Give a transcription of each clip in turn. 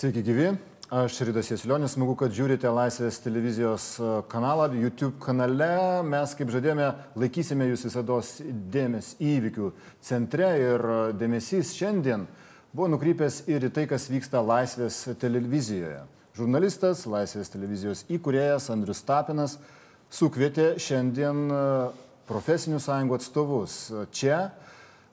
Sveiki gyvi, aš Rydas Jesilionis, smagu, kad žiūrite Laisvės televizijos e, kanalą. YouTube kanale mes, kaip žadėjome, laikysime jūs visada dėmesį įvykių centre ir e, dėmesys šiandien buvo nukrypęs ir į tai, kas vyksta Laisvės televizijoje. Žurnalistas, Laisvės televizijos įkūrėjas Andrius Tapinas sukvietė šiandien e, profesinių sąjungų atstovus čia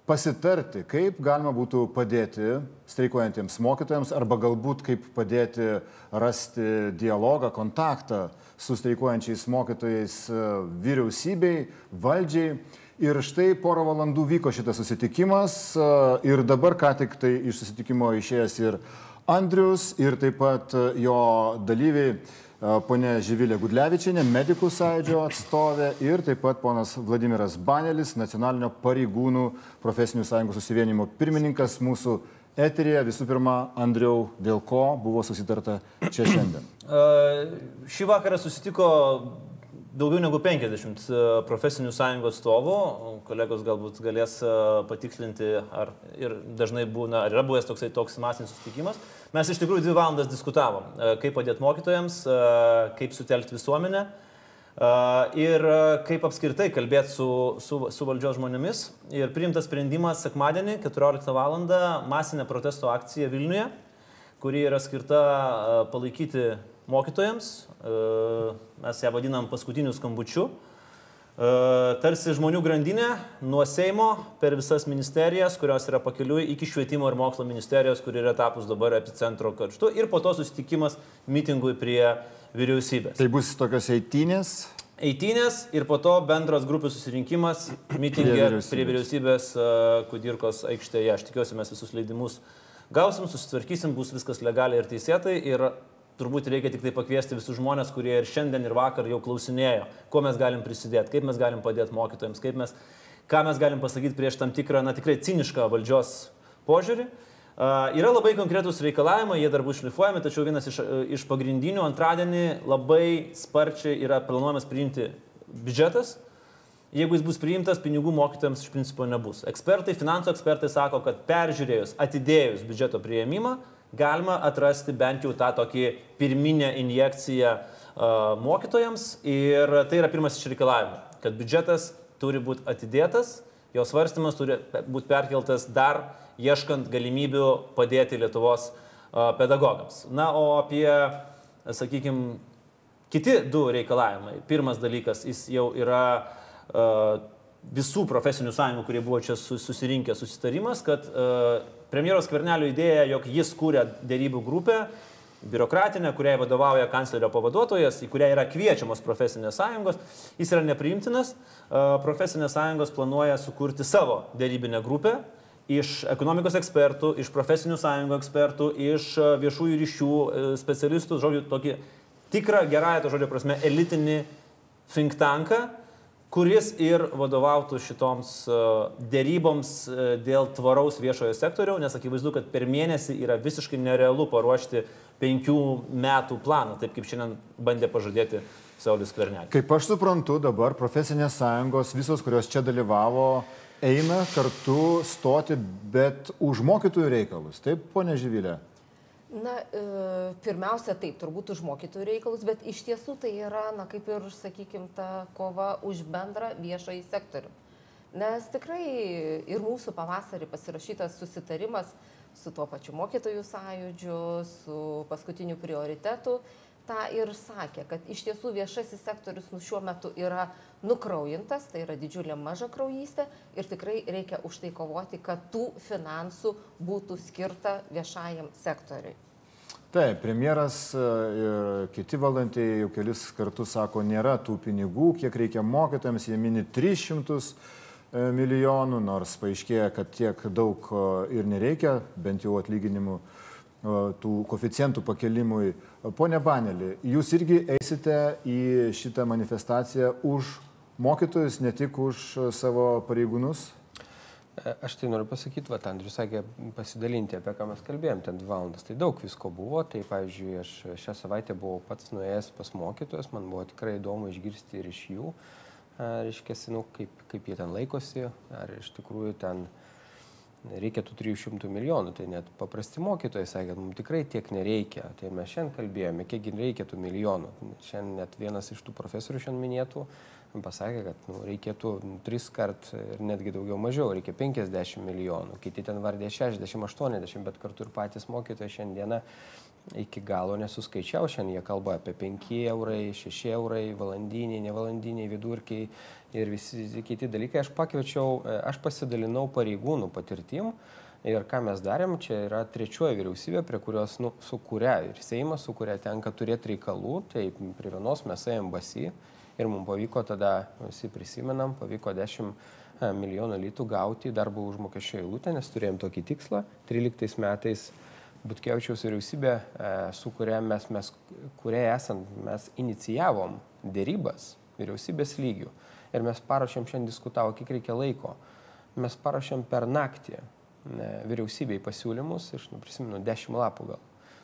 pasitarti, kaip galima būtų padėti streikuojantiems mokytojams arba galbūt kaip padėti rasti dialogą, kontaktą su streikuojančiais mokytojais e, vyriausybei, valdžiai. Ir štai porą valandų vyko šitas susitikimas e, ir dabar ką tik tai iš susitikimo išėjęs ir Andrius, ir taip pat e, jo dalyviai ponė Živilė Gudlevičianė, medikų sąjūdžio atstovė ir taip pat ponas Vladimiras Banelis, nacionalinio pareigūnų profesinių sąjungų susivienimo pirmininkas mūsų eterėje. Visų pirma, Andriau, dėl ko buvo susitarta čia šiandien? Šį vakarą susitiko daugiau negu 50 e, profesinių sąjungų atstovų, kolegos galbūt galės e, patikslinti, ar ir dažnai būna, ar yra buvęs toksai toks masinis susitikimas. Mes iš tikrųjų dvi valandas diskutavom, e, kaip padėti mokytojams, kaip sutelkti visuomenę ir kaip apskritai kalbėti su, su, su valdžios žmonėmis. Ir priimtas sprendimas sekmadienį 14 val. masinė protesto akcija Vilniuje, kuri yra skirta palaikyti mokytojams, e, mes ją vadinam paskutiniu skambučiu. E, tarsi žmonių grandinė nuo Seimo per visas ministerijas, kurios yra pakeliui iki švietimo ir mokslo ministerijos, kur yra tapus dabar epicentro karštu ir po to susitikimas mitingui prie vyriausybės. Tai bus tokios eitinės? Eitinės ir po to bendras grupės susirinkimas mitingė prie vyriausybės, prie vyriausybės uh, Kudirkos aikštėje. Aš tikiuosi, mes visus leidimus gausim, susitvarkysim, bus viskas legaliai ir teisėtai ir turbūt reikia tik tai pakviesti visus žmonės, kurie ir šiandien, ir vakar jau klausinėjo, kuo mes galim prisidėti, kaip mes galim padėti mokytojams, kaip mes, ką mes galim pasakyti prieš tam tikrą, na tikrai cinišką valdžios požiūrį. Uh, yra labai konkretūs reikalavimai, jie dar bus šlifuojami, tačiau vienas iš, iš pagrindinių antradienį labai sparčiai yra planuojamas priimti biudžetas. Jeigu jis bus priimtas, pinigų mokytojams iš principo nebus. Ekspertai, finansų ekspertai sako, kad peržiūrėjus, atidėjus biudžeto prieimimą, uh, galima atrasti bent jau tą tokį pirminę injekciją mokytojams ir tai yra pirmas iš reikalavimų, kad biudžetas turi būti atidėtas, jo svarstymas turi būti perkeltas dar ieškant galimybių padėti Lietuvos pedagogams. Na, o apie, sakykime, kiti du reikalavimai. Pirmas dalykas, jis jau yra visų profesinių sąjungų, kurie buvo čia susirinkę susitarimas, kad premjeros Kvernelio idėja, jog jis kūrė dėrybų grupę, biurokratinę, kuriai vadovauja kanclerio pavaduotojas, į kurią yra kviečiamos profesinės sąjungos, jis yra nepriimtinas. Profesinės sąjungos planuoja sukurti savo dėrybinę grupę iš ekonomikos ekspertų, iš profesinių sąjungų ekspertų, iš viešųjų ryšių e, specialistų, žodžiu, tokį tikrą gerąją to žodžio prasme elitinį think tanką, kuris ir vadovautų šitoms e, dėryboms e, dėl tvaraus viešojo sektoriaus, nes akivaizdu, kad per mėnesį yra visiškai nerealu paruošti penkių metų planą, taip kaip šiandien bandė pažadėti Saulis Kvernelis. Kaip aš suprantu, dabar profesinės sąjungos, visos, kurios čia dalyvavo, eina kartu stoti, bet už mokytojų reikalus. Taip, ponė Žyvilė? Na, e, pirmiausia, taip, turbūt už mokytojų reikalus, bet iš tiesų tai yra, na, kaip ir, sakykime, ta kova už bendrą viešąjį sektorių. Nes tikrai ir mūsų pavasarį pasirašytas susitarimas su tuo pačiu mokytojų sąjūdžiu, su paskutiniu prioritetu, tą ir sakė, kad iš tiesų viešasis sektorius nu, šiuo metu yra nukraujintas, tai yra didžiulė maža kraujystė ir tikrai reikia už tai kovoti, kad tų finansų būtų skirta viešajam sektoriui. Taip, premjeras e, ir kiti valdantieji jau kelis kartus sako, nėra tų pinigų, kiek reikia mokytams, jie mini 300 e, milijonų, nors paaiškėja, kad tiek daug e, ir nereikia, bent jau atlyginimų tų koficientų pakelimui. Pone Banelį, jūs irgi eisite į šitą manifestaciją už mokytojus, ne tik už savo pareigūnus? Aš tai noriu pasakyti, va, Andrius sakė pasidalinti, apie ką mes kalbėjom, ten dvi valandas. Tai daug visko buvo, tai pavyzdžiui, aš šią savaitę buvau pats nuėjęs pas mokytojus, man buvo tikrai įdomu išgirsti ir iš jų, reiškia, nu, kaip, kaip jie ten laikosi, ar iš tikrųjų ten reikia tų 300 milijonų, tai net paprasti mokytojai sakė, kad mums tikrai tiek nereikia. Tai mes šiandien kalbėjome, kiek reikia tų milijonų. Šiandien net vienas iš tų profesorių šiandien minėtų pasakė, kad nu, reikėtų tris kart ir netgi daugiau mažiau, reikia 50 milijonų, kiti ten vardė 60-80, bet kartu ir patys mokytojai šiandieną iki galo nesuskaičiau, šiandien jie kalba apie 5 eurai, 6 eurai, valandiniai, nevalandiniai, vidurkiai ir visi kiti dalykai. Aš pakviečiau, aš pasidalinau pareigūnų patirtim. Ir ką mes darėm, čia yra trečioji vyriausybė, prie kurios, nu, su kuria ir Seimas, su kuria tenka turėti reikalų, tai prie vienos mes ėjom basi, ir mums pavyko tada, visi prisimenam, pavyko 10 e, milijonų litų gauti darbo užmokesčio eilutę, nes turėjom tokį tikslą. 13 metais Butkevičiaus vyriausybė, e, su kuria mes, mes, kuria esant, mes inicijavom dėrybas vyriausybės lygių. Ir mes parašėm, šiandien diskutavo, kiek reikia laiko. Mes parašėm per naktį ne, vyriausybei pasiūlymus, iš, nu, prisimenu, 10 lapų gal,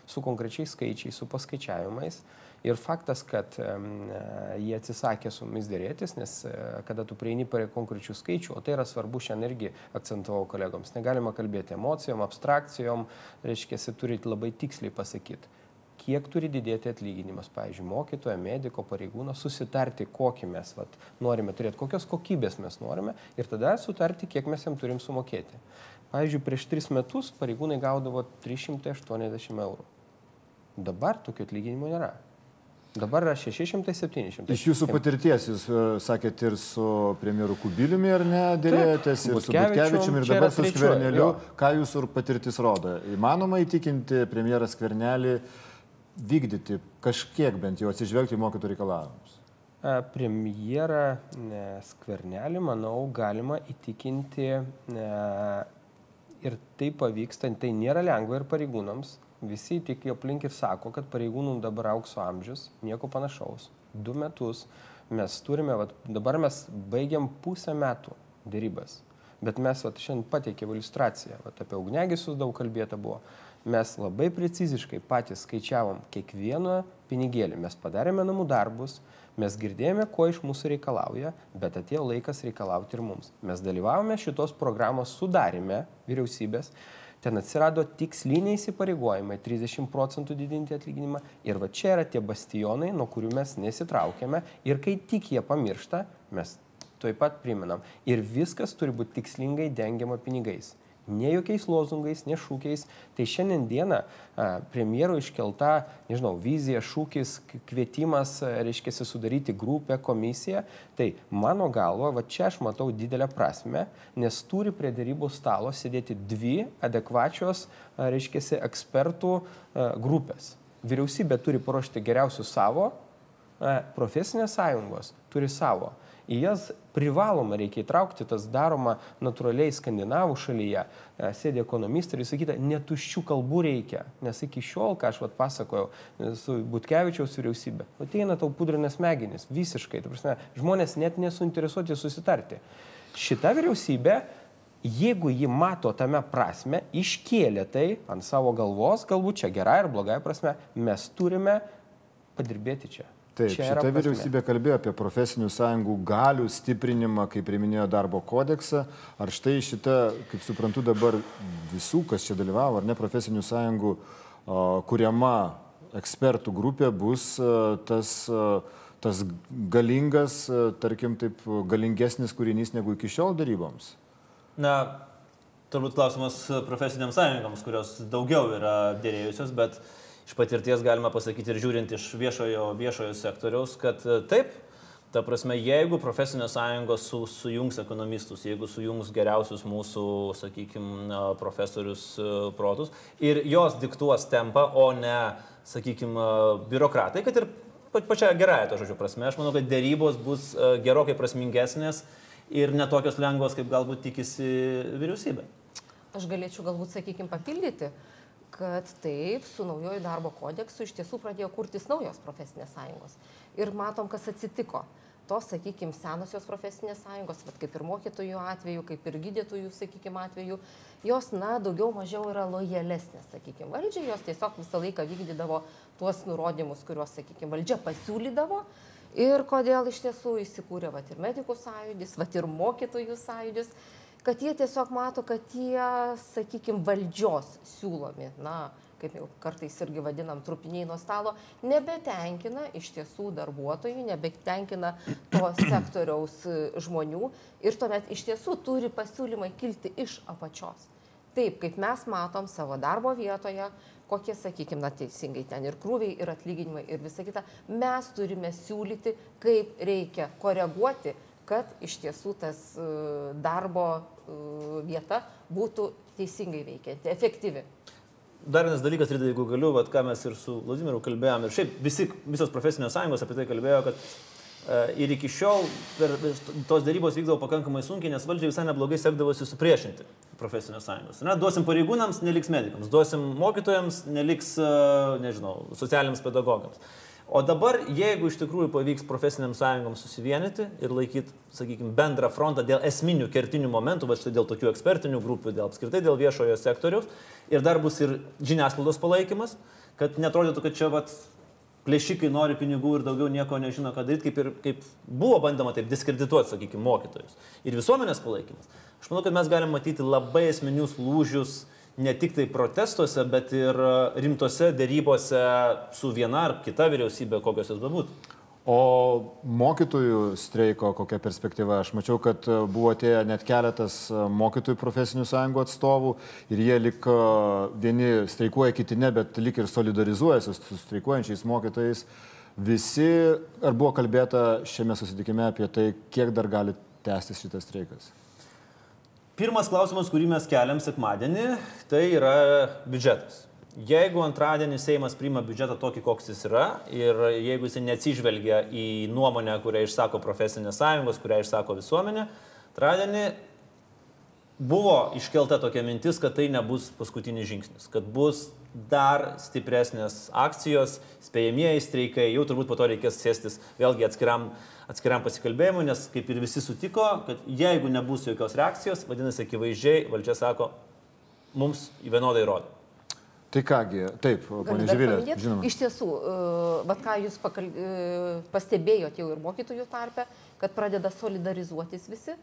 su konkrečiais skaičiais, su paskaičiavimais. Ir faktas, kad jie atsisakė su mumis dėrėtis, nes e, kada tu prieini prie konkrečių skaičių, o tai yra svarbu šiandien irgi akcentavau kolegoms, negalima kalbėti emocijom, abstrakcijom, reiškia, turite labai tiksliai pasakyti kiek turi didėti atlyginimas, pavyzdžiui, mokytojo, mediko, pareigūno, susitarti, kokį mes vat, norime turėti, kokios kokybės mes norime ir tada sutarti, kiek mes jam turim sumokėti. Pavyzdžiui, prieš tris metus pareigūnai gaudavo 380 eurų. Dabar tokio atlyginimo nėra. Dabar yra 600-700. Iš jūsų patirties, jūs uh, sakėt ir su premjeru Kubiliumi, ar ne, dėrėtės, ir su Butkevičiumi, ir dabar su Skverneliu. Ką jūsų patirtis rodo? Įmanoma įtikinti premjerą Skvernelį vykdyti kažkiek bent jau atsižvelgti į mokytojų reikalavimus? Premjerą Skvernelį, manau, galima įtikinti ne, ir tai pavyksta, tai nėra lengva ir pareigūnams visi tik aplink ir sako, kad pareigūnų dabar aukso amžius, nieko panašaus. Du metus mes turime, vat, dabar mes baigiam pusę metų dėrybas. Bet mes vat, šiandien pateikėme iliustraciją, vat, apie ugnegisius daug kalbėta buvo. Mes labai preciziškai patys skaičiavom kiekvieną pinigėlį, mes padarėme namų darbus, mes girdėjome, ko iš mūsų reikalauja, bet atėjo laikas reikalauti ir mums. Mes dalyvavome šitos programos sudarime vyriausybės, ten atsirado tiksliniai įsipareigojimai 30 procentų didinti atlyginimą. Ir va čia yra tie bastionai, nuo kurių mes nesitraukiame. Ir kai tik jie pamiršta, mes tuoj pat priminam. Ir viskas turi būti tikslingai dengiama pinigais ne jokiais lozungais, ne šūkiais. Tai šiandien dieną premjero iškelta, nežinau, vizija, šūkis, kvietimas, reiškia, sudaryti grupę, komisiją. Tai mano galva, va čia aš matau didelę prasme, nes turi prie dėrybų stalo sėdėti dvi adekvačios, reiškia, ekspertų grupės. Vyriausybė turi paruošti geriausius savo, profesinės sąjungos turi savo į jas privaloma reikia įtraukti, tas daroma natūraliai skandinavų šalyje, e, sėdė ekonomistai ir sakyta, netuščių kalbų reikia, nes iki šiol, ką aš vat pasakojau e, su Butkevičiaus vyriausybė, ateina tau pudrinės smegenys, visiškai, prasme, žmonės net nesuinteresuoti susitarti. Šita vyriausybė jeigu ji mato tame prasme, iškėlė tai ant savo galvos, galbūt čia gerai ar blogai prasme, mes turime padirbėti čia. Taip, Čia šita vyriausybė kalbėjo apie profesinių sąjungų galių stiprinimą, kaip priminėjo darbo kodeksą. Ar štai šita, kaip suprantu dabar visų, kas čia dalyvavo, ar ne profesinių sąjungų o, kuriama ekspertų grupė bus tas, tas galingas, tarkim, taip galingesnis kūrinys negu iki šiol daryboms? Na, turbūt klausimas profesiniams sąjungoms, kurios daugiau yra dėrėjusios, bet uh, iš patirties galima pasakyti ir žiūrint iš viešojo, viešojo sektoriaus, kad e, taip, ta prasme, jeigu profesinės sąjungos su, sujungs ekonomistus, jeigu sujungs geriausius mūsų, sakykime, profesorius e, protus ir jos diktuos tempą, o ne, sakykime, biurokratai, kad ir pačia gerąją to žodžio prasme, aš manau, kad dėrybos bus e, gerokai prasmingesnės ir netokios lengvos, kaip galbūt tikisi vyriausybė. Aš galėčiau galbūt, sakykime, papildyti. Uh, kad taip, su naujoju darbo kodeksu iš tiesų pradėjo kurtis naujos profesinės sąjungos. Ir matom, kas atsitiko. Tos, sakykime, senosios profesinės sąjungos, vat, kaip ir mokytojų atveju, kaip ir gydytojų, sakykime, atveju, jos, na, daugiau mažiau yra lojalesnės, sakykime, valdžia, jos tiesiog visą laiką vykdydavo tuos nurodymus, kuriuos, sakykime, valdžia pasiūlydavo. Ir kodėl iš tiesų įsikūrė vat, ir medikų sąjūdis, vat, ir mokytojų sąjūdis kad jie tiesiog mato, kad tie, sakykime, valdžios siūlomi, na, kaip jau kartais irgi vadinam, trupiniai nuo stalo, nebetenkina iš tiesų darbuotojų, nebetenkina to sektoriaus e, žmonių ir tuomet iš tiesų turi pasiūlymai kilti iš apačios. Taip, kaip mes matom savo darbo vietoje, kokie, sakykime, na teisingai ten ir krūviai, ir atlyginimai, ir visa kita, mes turime siūlyti, kaip reikia koreguoti, kad iš tiesų tas e, darbo e, vieta būtų teisingai veikianti, efektyvi. Dar vienas dalykas, Rida, jeigu galiu, vat, ką mes ir su Vladimiru kalbėjom, ir šiaip visi, visos profesinės sąjungos apie tai kalbėjo, kad e, ir iki šiol per, tos darybos vykdavo pakankamai sunkiai, nes valdžiai visai neblogai sekdavosi supriešinti profesinės sąjungos. Na, duosim pareigūnams, neliks medikams, duosim mokytojams, neliks, e, nežinau, socialiniams pedagogams. O dabar, jeigu iš tikrųjų pavyks profesiniams sąjungoms susivienyti ir laikyti, sakykime, bendrą frontą dėl esminių kertinių momentų, va štai dėl tokių ekspertinių grupių, dėl apskritai dėl viešojo sektoriaus, ir dar bus ir žiniasklaidos palaikymas, kad netrodytų, kad čia vat, plėšikai nori pinigų ir daugiau nieko nežino, ką daryti, kaip, ir, kaip buvo bandoma taip diskredituoti, sakykime, mokytojus. Ir visuomenės palaikymas. Aš manau, kad mes galime matyti labai esminius lūžius ne tik tai protestuose, bet ir e, rimtose dėrybose su viena ar kita vyriausybė, kokios jos bebūtų. O mokytojų streiko kokia perspektyva? Aš mačiau, kad e, buvo atėję net keletas e, mokytojų profesinių sąjungų atstovų ir jie lik vieni streikuoja, kiti ne, bet lik ir solidarizuojasi su streikuojančiais mokytojais. Visi, ar buvo kalbėta šiame susitikime apie tai, kiek dar gali tęstis šitas streikas? Pirmas klausimas, kurį mes keliam sekmadienį, tai yra biudžetas. Jeigu antradienį Seimas priima biudžetą tokį, koks jis yra, ir jeigu jis neatsižvelgia į nuomonę, kurią išsako profesinės sąjungos, kurią išsako visuomenė, antradienį buvo iškelta tokia mintis, kad tai nebus paskutinis žingsnis, kad bus dar stipresnės akcijos, spėjamieji streikai, jau turbūt po to reikės sėstis vėlgi atskiram atskiriam pasikalbėjimui, nes kaip ir visi sutiko, kad jeigu nebus jokios reakcijos, vadinasi, akivaizdžiai valdžia sako, mums vienodai rodo. Tai kągi, taip, ponė Žyvilė, žinoma. Iš tiesų, vad ką jūs pakal... uh, pastebėjot jau ir mokytojų tarpe, kad pradeda solidarizuotis visi.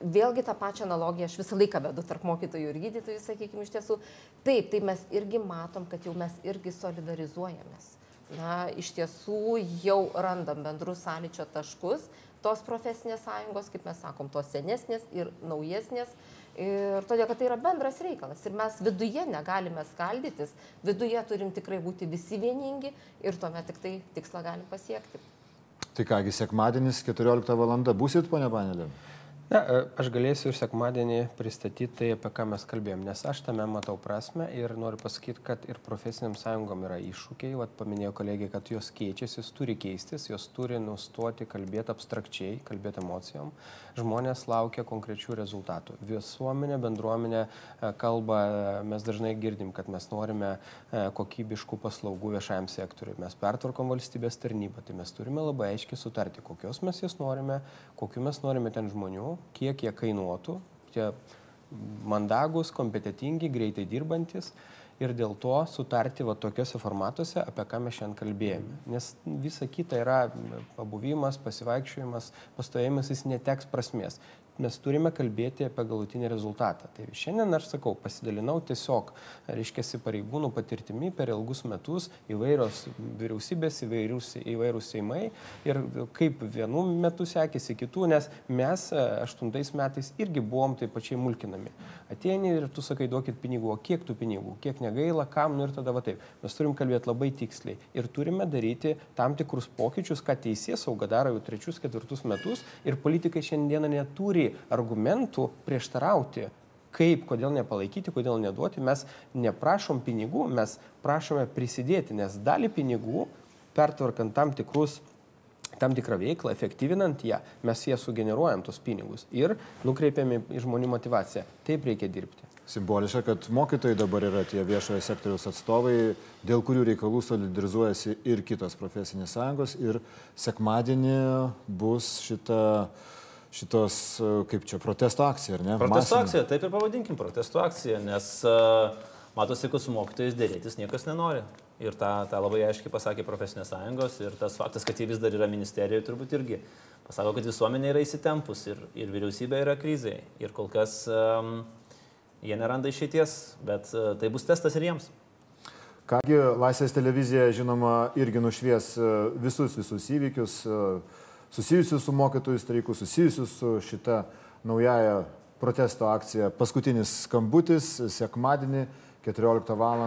Vėlgi tą pačią analogiją aš visą laiką vedu tarp mokytojų ir gydytojų, sakykime, iš tiesų. Taip, tai mes irgi matom, kad jau mes irgi solidarizuojamės na, iš tiesų jau randam bendrus sąlyčio taškus, tos profesinės sąjungos, kaip mes sakom, tos senesnės ir naujesnės. Ir todėl, kad tai yra bendras reikalas. Ir mes viduje negalime skaldytis, viduje turim tikrai būti visi vieningi ir tuomet tik tai tikslą galim pasiekti. Tai kągi, sekmadienis 14 val. būsit, ponia Panelė? Na, e, aš galėsiu ir sekmadienį pristatyti tai, apie ką mes kalbėjom, nes aš tame matau prasme ir noriu pasakyti, kad ir profesiniam sąjungom yra iššūkiai, vat paminėjo kolegė, kad jos keičiasi, jos turi keistis, jos turi nustoti kalbėti abstrakčiai, kalbėti emocijom. Žmonės laukia konkrečių rezultatų. Visuomenė, bendruomenė e, kalba, e, mes dažnai girdim, kad mes norime kokybiškų paslaugų viešajam sektoriui, mes pertvarkom valstybės tarnybą, tai mes turime labai aiškiai sutarti, kokios mes jas norime, kokiu mes norime ten žmonių kiek jie kainuotų, tie mandagus, kompetitingi, greitai dirbantis ir dėl to sutarti va tokiuose formatuose, apie ką mes šiandien kalbėjome. Nes visa kita yra pabuvimas, pasivaikščiojimas, pastojimas, jis neteks prasmės mes turime kalbėti apie galutinį rezultatą. Tai šiandien aš sakau, pasidalinau tiesiog, reiškia, pareigūnų patirtimi per ilgus metus įvairios vyriausybės, įvairius, įvairūs seimai ir kaip vienų metų sekėsi kitų, nes mes e, aštuntais metais irgi buvom taip pačiai mulkinami. Ateini ir tu sakai, duokit pinigų, o kiek tų pinigų, kiek negaila, kam, nu ir tada va taip. Mes turim kalbėti labai tiksliai ir turime daryti tam tikrus pokyčius, ką teisės sauga daro jau trečius, ketvirtus metus ir politikai šiandieną neturi argumentų prieštarauti, kaip, kodėl nepalaikyti, kodėl neduoti. Mes neprašom pinigų, mes prašome prisidėti, nes dalį pinigų, pertvarkant tam tikrus tam tikrą veiklą, efektyvinant ją, mes ją sugeneruojam tos pinigus ir nukreipiame į žmonių motivaciją. Taip reikia dirbti. Simboliška, kad mokytojai dabar yra tie viešojo sektoriaus atstovai, dėl kurių reikalų solidarizuojasi ir kitos profesinės sąjungos. Ir sekmadienį bus šita uh, šitos, e, kaip čia, protesto akcija, ar ne? Protesto Masinė. akcija, taip ir pavadinkim protesto akcija, nes uh, matosi, kad su mokytojais dėrėtis niekas nenori. Ir tą, tą labai aiškiai pasakė profesinės sąjungos ir tas faktas, kad jie vis dar yra ministerijoje, turbūt irgi pasako, kad visuomenė yra įsitempus ir, ir vyriausybė yra krizai. Ir kol kas um, jie neranda išeities, bet uh, tai bus testas ir jiems. Kągi, Laisvės televizija, žinoma, irgi nušvies visus, visus įvykius susijusius su mokytojų streiku, susijusius su šita naujaja protesto akcija. Paskutinis skambutis, sekmadienį, 14 val.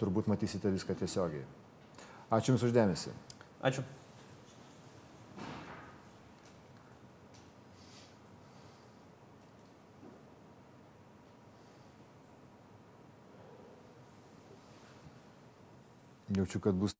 turbūt matysite viską tiesiogiai. Ačiū Jums uždėmesi. Ačiū. Jaučiu, kad bus